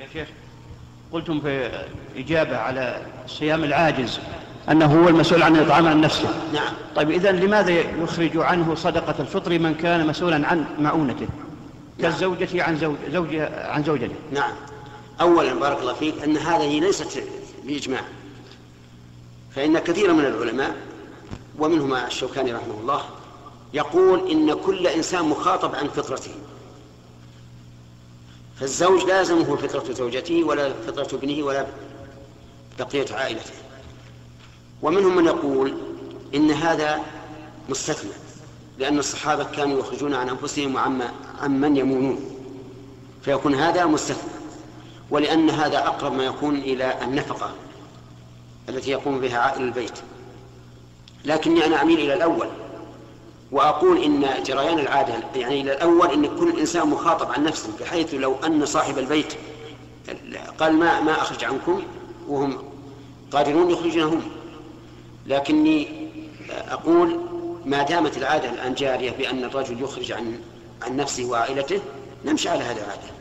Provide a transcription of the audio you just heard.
يا شيخ قلتم في إجابة على صيام العاجز أنه هو المسؤول عن الإطعام عن نفسه. نعم. طيب إذا لماذا يخرج عنه صدقة الفطر من كان مسؤولا عن معونته؟ نعم. كالزوجة عن زوج زوجها عن زوجته. نعم. أولا بارك الله فيك أن هذه ليست بإجماع. فإن كثيرا من العلماء ومنهم الشوكاني رحمه الله يقول إن كل إنسان مخاطب عن فطرته. فالزوج لازمه فطرة زوجته ولا فطرة ابنه ولا بقية عائلته. ومنهم من يقول إن هذا مستثنى لأن الصحابة كانوا يخرجون عن أنفسهم عن من يمونون. فيكون هذا مستثنى ولأن هذا أقرب ما يكون إلى النفقة التي يقوم بها عائل البيت. لكني أنا أميل إلى الأول وأقول إن جريان العادة يعني إلى الأول إن كل إنسان مخاطب عن نفسه بحيث لو أن صاحب البيت قال ما ما أخرج عنكم؟ وهم قادرون يخرجون هم لكني أقول ما دامت العادة الآن جارية بأن الرجل يخرج عن عن نفسه وعائلته نمشي على هذه العادة.